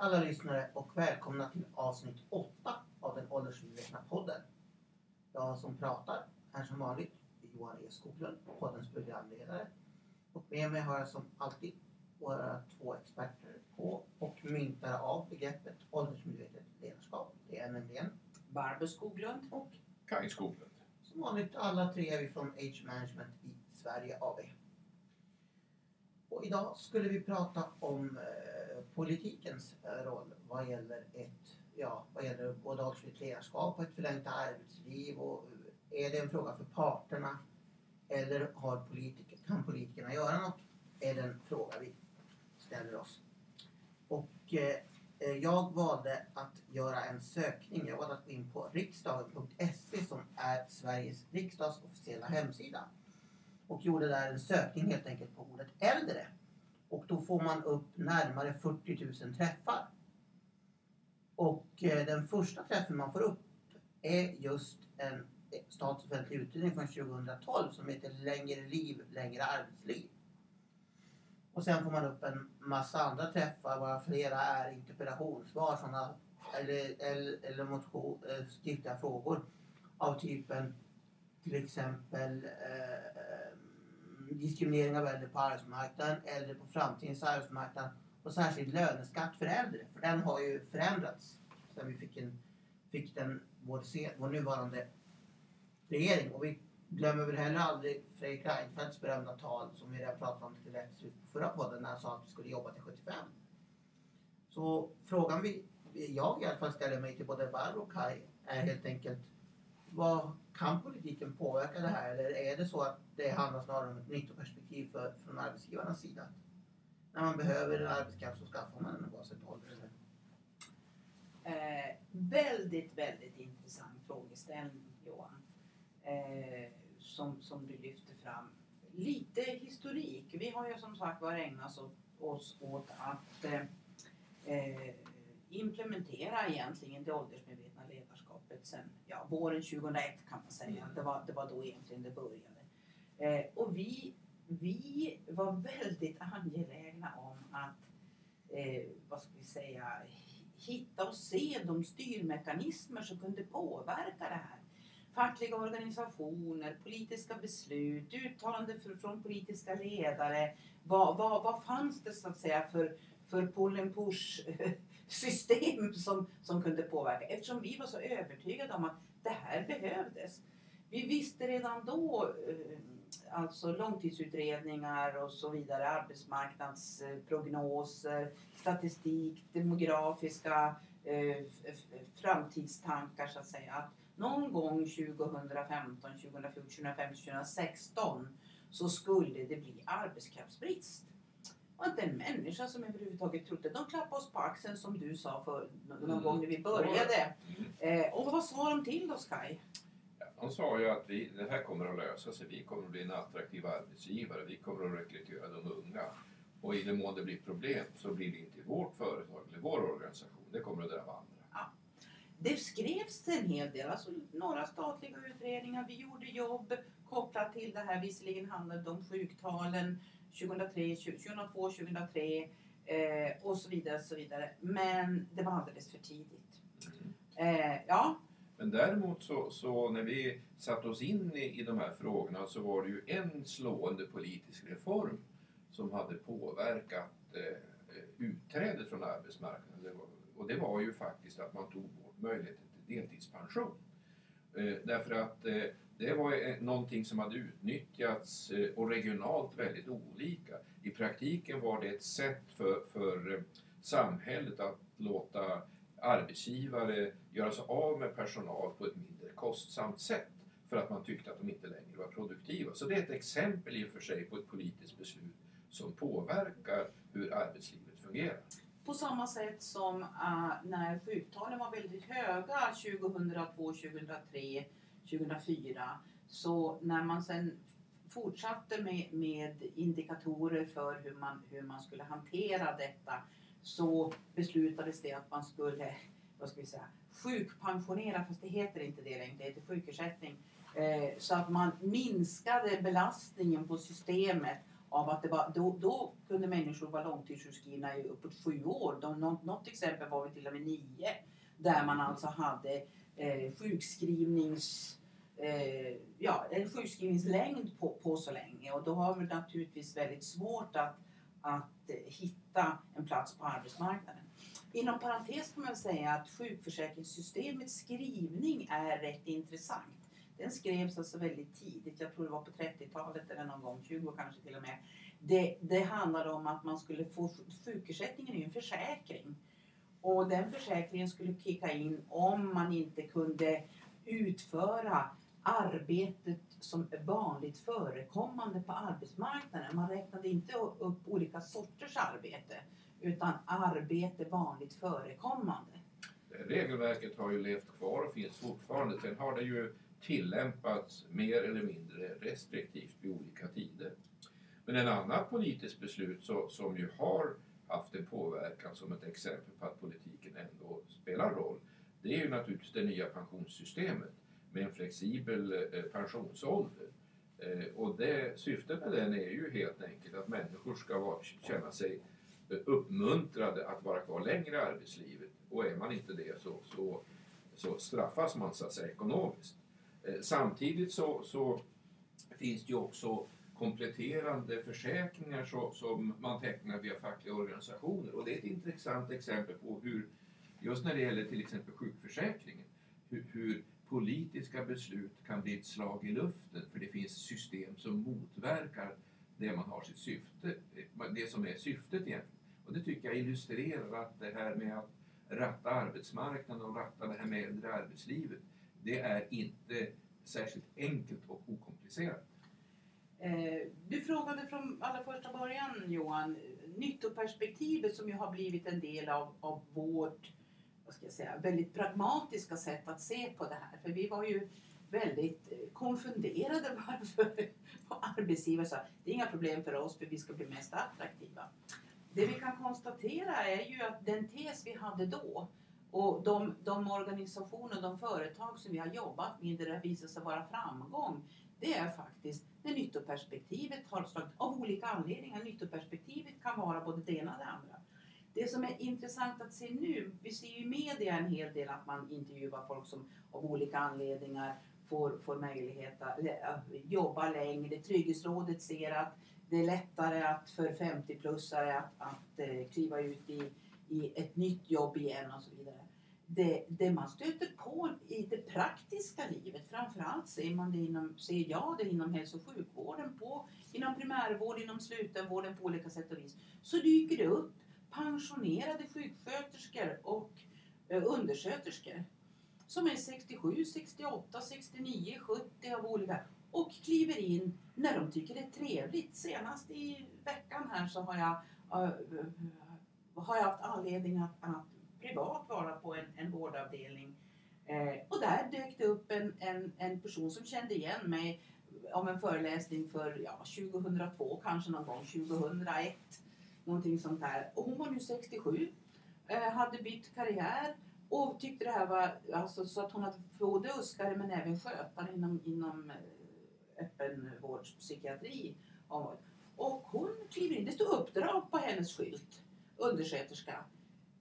alla lyssnare och välkomna till avsnitt 8 av den åldersmedvetna podden. Jag som pratar är som vanligt Johan E Skoglund, poddens programledare. Och med mig har jag som alltid våra två experter på och myntare av begreppet åldersmedvetet ledarskap. Det är nämligen Barbro Skoglund. och Kaj Skoglund. som vanligt alla tre är vi från Age Management i Sverige AB. Och idag skulle vi prata om eh, politikens eh, roll vad gäller ett, ja, vad gäller både åldersfritt ledarskap och ett förlängt arbetsliv. Och, eh, är det en fråga för parterna eller har politiker, kan politikerna göra något? Är den fråga vi ställer oss. Och eh, eh, jag valde att göra en sökning. Jag valde att gå in på riksdagen.se som är Sveriges riksdags officiella hemsida. Och gjorde där en sökning helt enkelt på ordet äldre. Och då får man upp närmare 40 000 träffar. Och eh, den första träffen man får upp är just en statsoffentlig utredning från 2012 som heter Längre liv, längre arbetsliv. Och sen får man upp en massa andra träffar varav flera är interpellationssvar såna, eller, eller, eller motion, eh, skriftliga frågor av typen till exempel eh, diskriminering av äldre på arbetsmarknaden, äldre på framtidens arbetsmarknad och särskilt löneskatt för äldre. För den har ju förändrats sen vi fick, en, fick den, vår, vår nuvarande regering. Och vi glömmer väl heller aldrig Fredrik Reinfeldts berömda tal som vi redan pratade om lite lätt på förra podden när han sa att vi skulle jobba till 75. Så frågan vi, jag i alla fall ställer mig till både Barbro och Kai är helt enkelt vad kan politiken påverka det här? Eller är det så att det handlar snarare om ett nyttoperspektiv för, från arbetsgivarnas sida? När man behöver en arbetskraft så skaffar man den oavsett ålder. Eh, väldigt, väldigt intressant frågeställning Johan. Eh, som, som du lyfter fram. Lite historik. Vi har ju som sagt var ägnat oss, oss åt att eh, implementera egentligen det åldersmedvetna ledarskapet sen ja, våren 2001 kan man säga. Det var, det var då egentligen det började. Eh, och vi, vi var väldigt angelägna om att eh, vad ska vi säga, hitta och se de styrmekanismer som kunde påverka det här. Fackliga organisationer, politiska beslut, uttalanden från politiska ledare. Vad, vad, vad fanns det så att säga för, för pull and push system som, som kunde påverka? Eftersom vi var så övertygade om att det här behövdes. Vi visste redan då eh, alltså långtidsutredningar och så vidare, arbetsmarknadsprognoser, statistik, demografiska eh, framtidstankar så att säga. Att någon gång 2015, 2014, 2015, 2016 så skulle det bli arbetskraftsbrist. Och inte en människa som överhuvudtaget trodde. De klappade oss på axeln som du sa för någon Mm. gång när vi började. Mm. Eh, och vad sa de till oss? Ja, de sa ju att vi, det här kommer att lösa sig. Vi kommer att bli en attraktiv arbetsgivare. Vi kommer att rekrytera de unga. Och i den mån det blir problem så blir det inte vårt företag eller vår organisation. Det kommer att drabba andra. Det skrevs en hel del, alltså några statliga utredningar. Vi gjorde jobb kopplat till det här. Visserligen handlade det om sjuktalen 2003, 2002, 2003 eh, och så vidare, så vidare. Men det var alldeles för tidigt. Mm. Eh, ja, Men däremot så, så när vi satte oss in i, i de här frågorna så var det ju en slående politisk reform som hade påverkat eh, utträdet från arbetsmarknaden. Det var, och det var ju faktiskt att man tog bort möjligheten till deltidspension. Eh, därför att eh, det var eh, någonting som hade utnyttjats eh, och regionalt väldigt olika. I praktiken var det ett sätt för, för eh, samhället att låta arbetsgivare göra sig av med personal på ett mindre kostsamt sätt för att man tyckte att de inte längre var produktiva. Så det är ett exempel i och för sig på ett politiskt beslut som påverkar hur arbetslivet fungerar. på samma sätt som ah, när sjuktalen var väldigt höga 2002, 2003, 2004. Så när man sen fortsatte med, med indikatorer för hur man, hur man skulle hantera detta så beslutades det att man skulle vad ska vi säga, sjukpensionera, fast det heter inte det längre, det heter sjukersättning. Eh, så att man minskade belastningen på systemet av att det var, då, då kunde människor vara långtidssjukskrivna i uppåt sju år. De, något, något exempel var vi till och med nio. Där man alltså hade eh, sjukskrivnings eh, ja, en sjukskrivningslängd på, på så länge och då har vi naturligtvis väldigt svårt att, att hitta en plats på arbetsmarknaden. Inom parentes kan man säga att sjukförsäkringssystemets skrivning är rätt intressant. Den skrevs alltså väldigt tidigt, jag tror det var på 30-talet eller någon gång, 20 kanske till och med. Det, det handlade om att man skulle få sjukersättningen är ju en försäkring. Och den försäkringen skulle kicka in om man inte kunde utföra arbetet som är vanligt förekommande på arbetsmarknaden. Man räknade inte upp olika sorters arbete utan arbete vanligt förekommande. Det Regelverket har ju levt kvar och finns fortfarande. Sen har det ju tillämpats mer eller mindre restriktivt vid olika tider. Men en annat politiskt beslut så, som ju har haft en påverkan som ett exempel på att politiken ändå spelar roll, det är ju naturligtvis det nya pensionssystemet med en flexibel eh, pensionsålder. Eh, och det, syftet med den är ju helt enkelt att människor ska vara, känna sig eh, uppmuntrade att vara kvar längre i arbetslivet och är man inte det så, så, så straffas man så att säga ekonomiskt. Samtidigt så, så finns det ju också kompletterande försäkringar så, som man tecknar via fackliga organisationer och det är ett intressant exempel på hur just när det gäller till exempel sjukförsäkringen hur, hur politiska beslut kan bli ett slag i luften för det finns system som motverkar det man har sitt syfte, det som är syftet egentligen. Och det tycker jag illustrerar att det här med att ratta arbetsmarknaden och ratta det här med äldre arbetslivet, det är inte särskilt enkelt och okomplicerat. Eh, du frågade från allra första början Johan, nyttoperspektivet som ju har blivit en del av, av vårt vad ska jag säga, väldigt pragmatiska sätt att se på det här. För vi var ju väldigt eh, konfunderade varför arbetsgivare sa det är inga problem för oss för vi ska bli mest attraktiva. Det vi kan konstatera är ju att den tes vi hade då och de, de organisationer, de företag som vi har jobbat med där det visat sig vara framgång det är faktiskt när nyttoperspektivet har slagit, av olika anledningar. Nyttoperspektivet kan vara både det ena och det andra. Det som är intressant att se nu, vi ser ju i media en hel del att man intervjuar folk som av olika anledningar får, får möjlighet att eh, jobba längre. Trygghetsrådet ser att det är lättare att för 50-plussare att, att eh, kliva ut i, i ett nytt jobb igen och så vidare. Det, det, man stöter på i det praktiska livet, framförallt ser, man det inom, ser jag det inom hälso och sjukvården, på, inom primärvård, inom slutenvården på olika sätt och vis, så dyker det upp pensionerade sjuksköterskor och eh, undersköterskor som är 67, 68, 69, 70 av olika och kliver in när de tycker det är trevligt. Senast i veckan här så har jag, äh, har jag haft anledning att, att privat vara på en, en vårdavdelning eh, och där dök det upp en, en, en person som kände igen mig om en föreläsning för ja, 2002, kanske någon gång 2001 Någonting sånt där. Och hon var nu 67, eh, hade bytt karriär och tyckte det här var alltså, så att hon hade både uskare men även skötare inom, inom eh, öppenvårdspsykiatri. Och hon kliver in, det stod uppdrag på hennes skylt, undersköterska.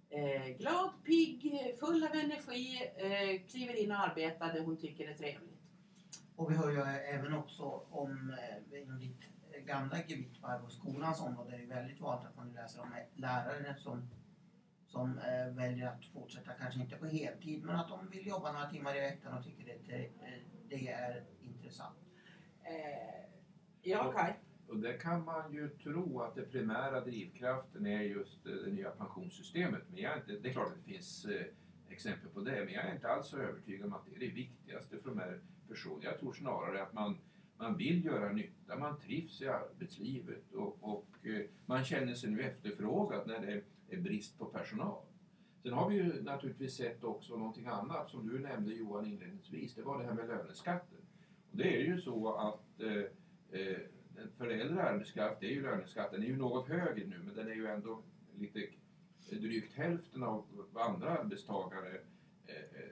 Eh, glad, pigg, full av energi, eh, kliver in och arbetar det hon tycker är trevligt. Och vi hör ju även också om eh, inom ditt gamla gebit på skolans område är det väldigt vanligt att man läser om lärare som, som eh, väljer att fortsätta, kanske inte på heltid, men att de vill jobba några timmar i veckan och tycker det, det, det är intressant. Eh, ja, Kaj? Och där kan man ju tro att den primära drivkraften är just eh, det nya pensionssystemet. Men jag är inte, det är klart att det finns eh, exempel på det, men jag är inte alls så övertygad om att det är det viktigaste för de här personerna. Jag tror snarare att man man vill göra nytta, man trivs i arbetslivet och, och eh, man känner sig nu efterfrågad när det är brist på personal. Sen har vi ju naturligtvis sett också någonting annat som du nämnde Johan inledningsvis, det var det här med löneskatten. Och det är ju så att eh för äldre arbetskraft är ju löneskatten är ju något högre nu men den är ju ändå lite eh, drygt hälften av vad andra arbetstagare eh, eh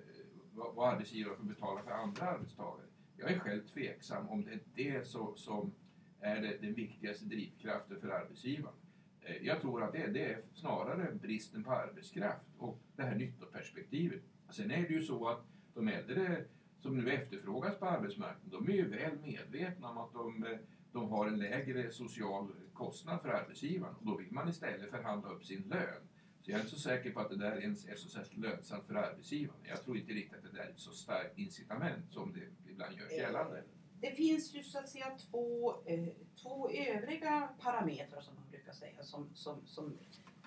vad arbetsgivare får betala för andra arbetstagare. Jag är själv tveksam om det är det så, som är det den viktigaste drivkraften för arbetsgivaren. Eh, Jag tror att det, det är snarare bristen på arbetskraft och det här nyttoperspektivet. Alltså, sen är det ju så att de äldre som nu efterfrågas på arbetsmarknaden, de är ju väl medvetna om att de, eh, de har en lägre social kostnad för arbetsgivaren och då vill man istället förhandla upp sin lön. Så jag är inte så säker på att det där ens är så särskilt lönsamt för arbetsgivaren. Jag tror inte riktigt att det där är ett så starkt incitament som det ibland görs gällande. Det finns ju så att säga två, eh, två övriga parametrar som man brukar säga som, som, som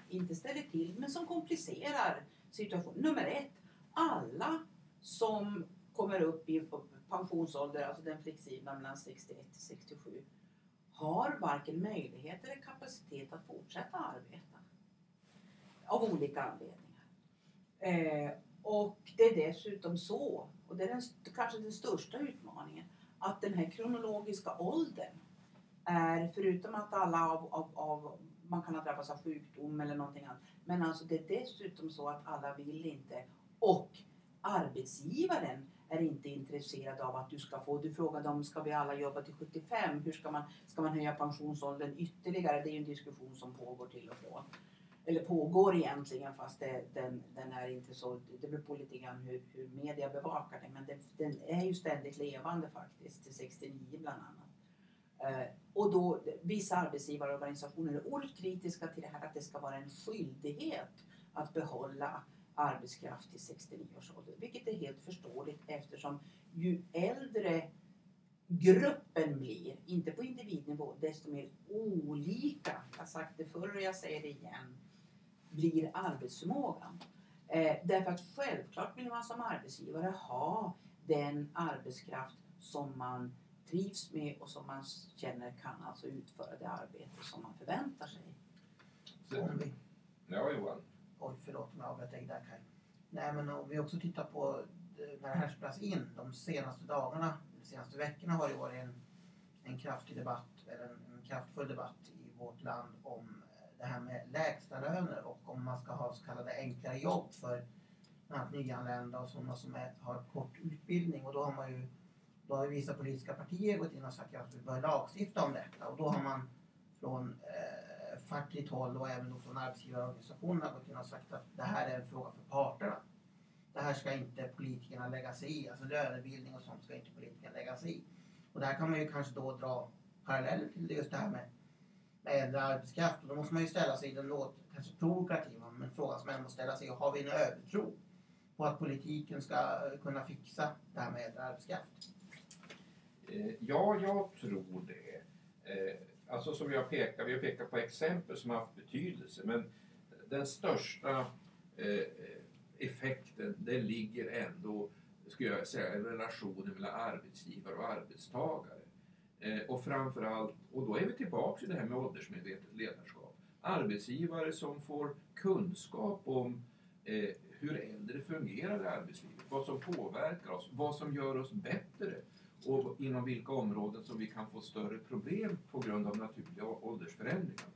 inte ställer till men som komplicerar situationen. Nummer ett, alla som kommer upp i pensionsålder, alltså den flexibla mellan 61 till 67, har varken möjlighet eller kapacitet att fortsätta arbeta. Av olika anledningar. Eh, och det är dessutom så, och det är den, kanske den största utmaningen, att den här kronologiska åldern är, förutom att alla av, av, av man kan ha drabbats av sjukdom eller någonting annat, men alltså det är dessutom så att alla vill inte och arbetsgivaren är inte intresserad av att du ska få, du frågade om ska vi alla jobba till 75, hur ska man, ska man höja pensionsåldern ytterligare? Det är ju en diskussion som pågår till och från. Eller pågår egentligen fast det, den, den är inte så, det beror på lite grann hur, hur media bevakar det men det, den är ju ständigt levande faktiskt till 69 bland annat. Eh, och då vissa arbetsgivarorganisationer är oerhört kritiska till det här att det ska vara en skyldighet att behålla arbetskraft till 69 års ålder. Vilket är helt förståeligt eftersom ju äldre gruppen blir, inte på individnivå, desto mer olika, jag har sagt det förr och jag säger det igen, blir arbetsförmågan. Eh, därför att självklart vill man som arbetsgivare ha den arbetskraft som man trivs med och som man känner kan alltså utföra det arbete som man förväntar sig. Ja, Johan oj förlåt om jag avbröt dig där Kaj. Nej men om vi också tittar på eh, när det här spelas in de senaste dagarna, de senaste veckorna har det varit en, en kraftig debatt, eller en, en kraftfull debatt i vårt land om eh, det här med lägsta löner och om man ska ha så kallade enklare jobb för bland annat nyanlända och sådana som är, har kort utbildning och då har man ju då har vissa politiska partier gått in och sagt att vi bör lagstifta om detta och då har man från eh, fackligt håll och även då från arbetsgivarorganisationerna gått in och sagt att det här är en fråga för parterna. Det här ska inte politikerna lägga sig i, alltså lönebildning och sånt ska inte politikerna lägga sig i. Och där kan man ju kanske då dra paralleller till just det här med, med äldre arbetskraft och då måste man ju ställa sig den låt, kanske provokativa men frågan som man måste ställa sig är, har vi en övertro på att politiken ska kunna fixa det här med äldre arbetskraft? Eh, ja, jag tror det. Eh, Alltså som jag pekar, vi har pekat på exempel som har haft betydelse men den största eh, effekten den ligger ändå, skulle jag säga, i relationen mellan arbetsgivare och arbetstagare. Eh, Och framförallt, och då är vi tillbaka i det här med åldersmedvetet ledarskap. Arbetsgivare som får kunskap om eh, hur äldre fungerar i arbetslivet, vad som påverkar oss, vad som gör oss bättre och inom vilka områden som vi kan få större problem på grund av naturliga åldersförändringar.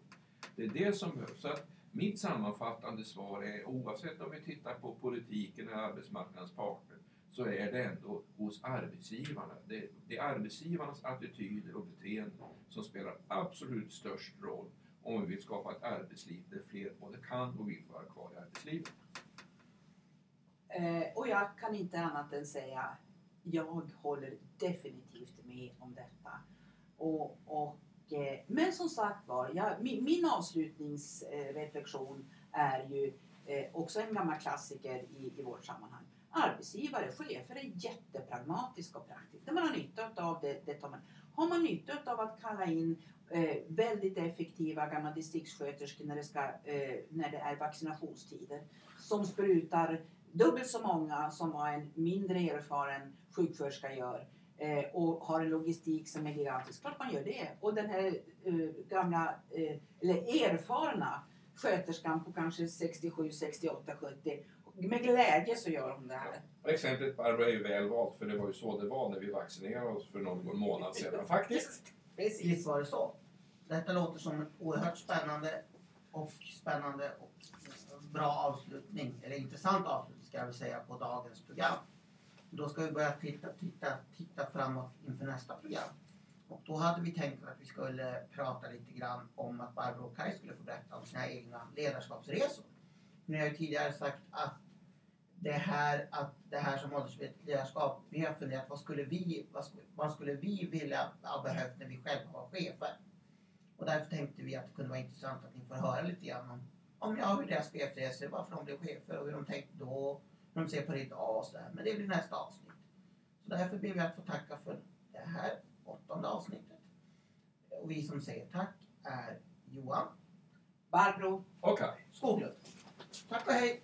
Det är det som behövs. Så att mitt sammanfattande svar är oavsett om vi tittar på politiken eller arbetsmarknadens parter så är det ändå hos arbetsgivarna. Det, det är arbetsgivarnas attityder och beteenden som spelar absolut störst roll om vi vill skapa ett arbetsliv där fler både kan och vill vara kvar i arbetslivet. Eh, och jag kan inte annat än säga jag håller definitivt med om detta. Och, och, eh, men som sagt var, jag, min, min avslutningsreflektion är ju eh, också en gammal klassiker i, i vårt sammanhang. Arbetsgivare, chefer är jättepragmatiska och praktiska. Det man har nytta av det, det tar man. Har man nytta av att kalla in eh, väldigt effektiva gamla distriktssköterskor när det, ska, eh, när det är vaccinationstider som sprutar dubbelt så många som vad en mindre erfaren sjuksköterska gör eh, och har en logistik som är gigantisk. Klart man gör det. Och den här eh, gamla, eh, eller erfarna sköterskan på kanske 67, 68, 70 med glädje så gör hon det här. Och exemplet Barbro är ju väl valt för det var ju så det var när vi vaccinerade oss för någon månad sedan faktiskt. Precis. Visst var det så. Detta låter som en oerhört spännande och spännande och bra avslutning, eller intressant avslutning ska jag säga, på dagens program. Då ska vi börja titta, titta, titta framåt inför nästa program. Och då hade vi tänkt att vi skulle prata lite grann om att Barbro och Kaj skulle få berätta om sina egna ledarskapsresor. Ni har ju tidigare sagt att det här, att det här som åldersledarskap, vi har funderat vad skulle vi, vad skulle, vad skulle vi vilja ha behövt när vi själva var chefer? Och därför tänkte vi att det kunde vara intressant att ni får höra lite grann om, om ja, hur deras chefsresor, varför de blev chefer och hur de tänkte då, hur de ser på det idag och sådär. Men det blir nästa avsnitt. Så därför ber vi att få tacka för det här åttonde avsnittet. Och vi som säger tack är Johan Barbro. Okej. Skoglund. Tack och hej!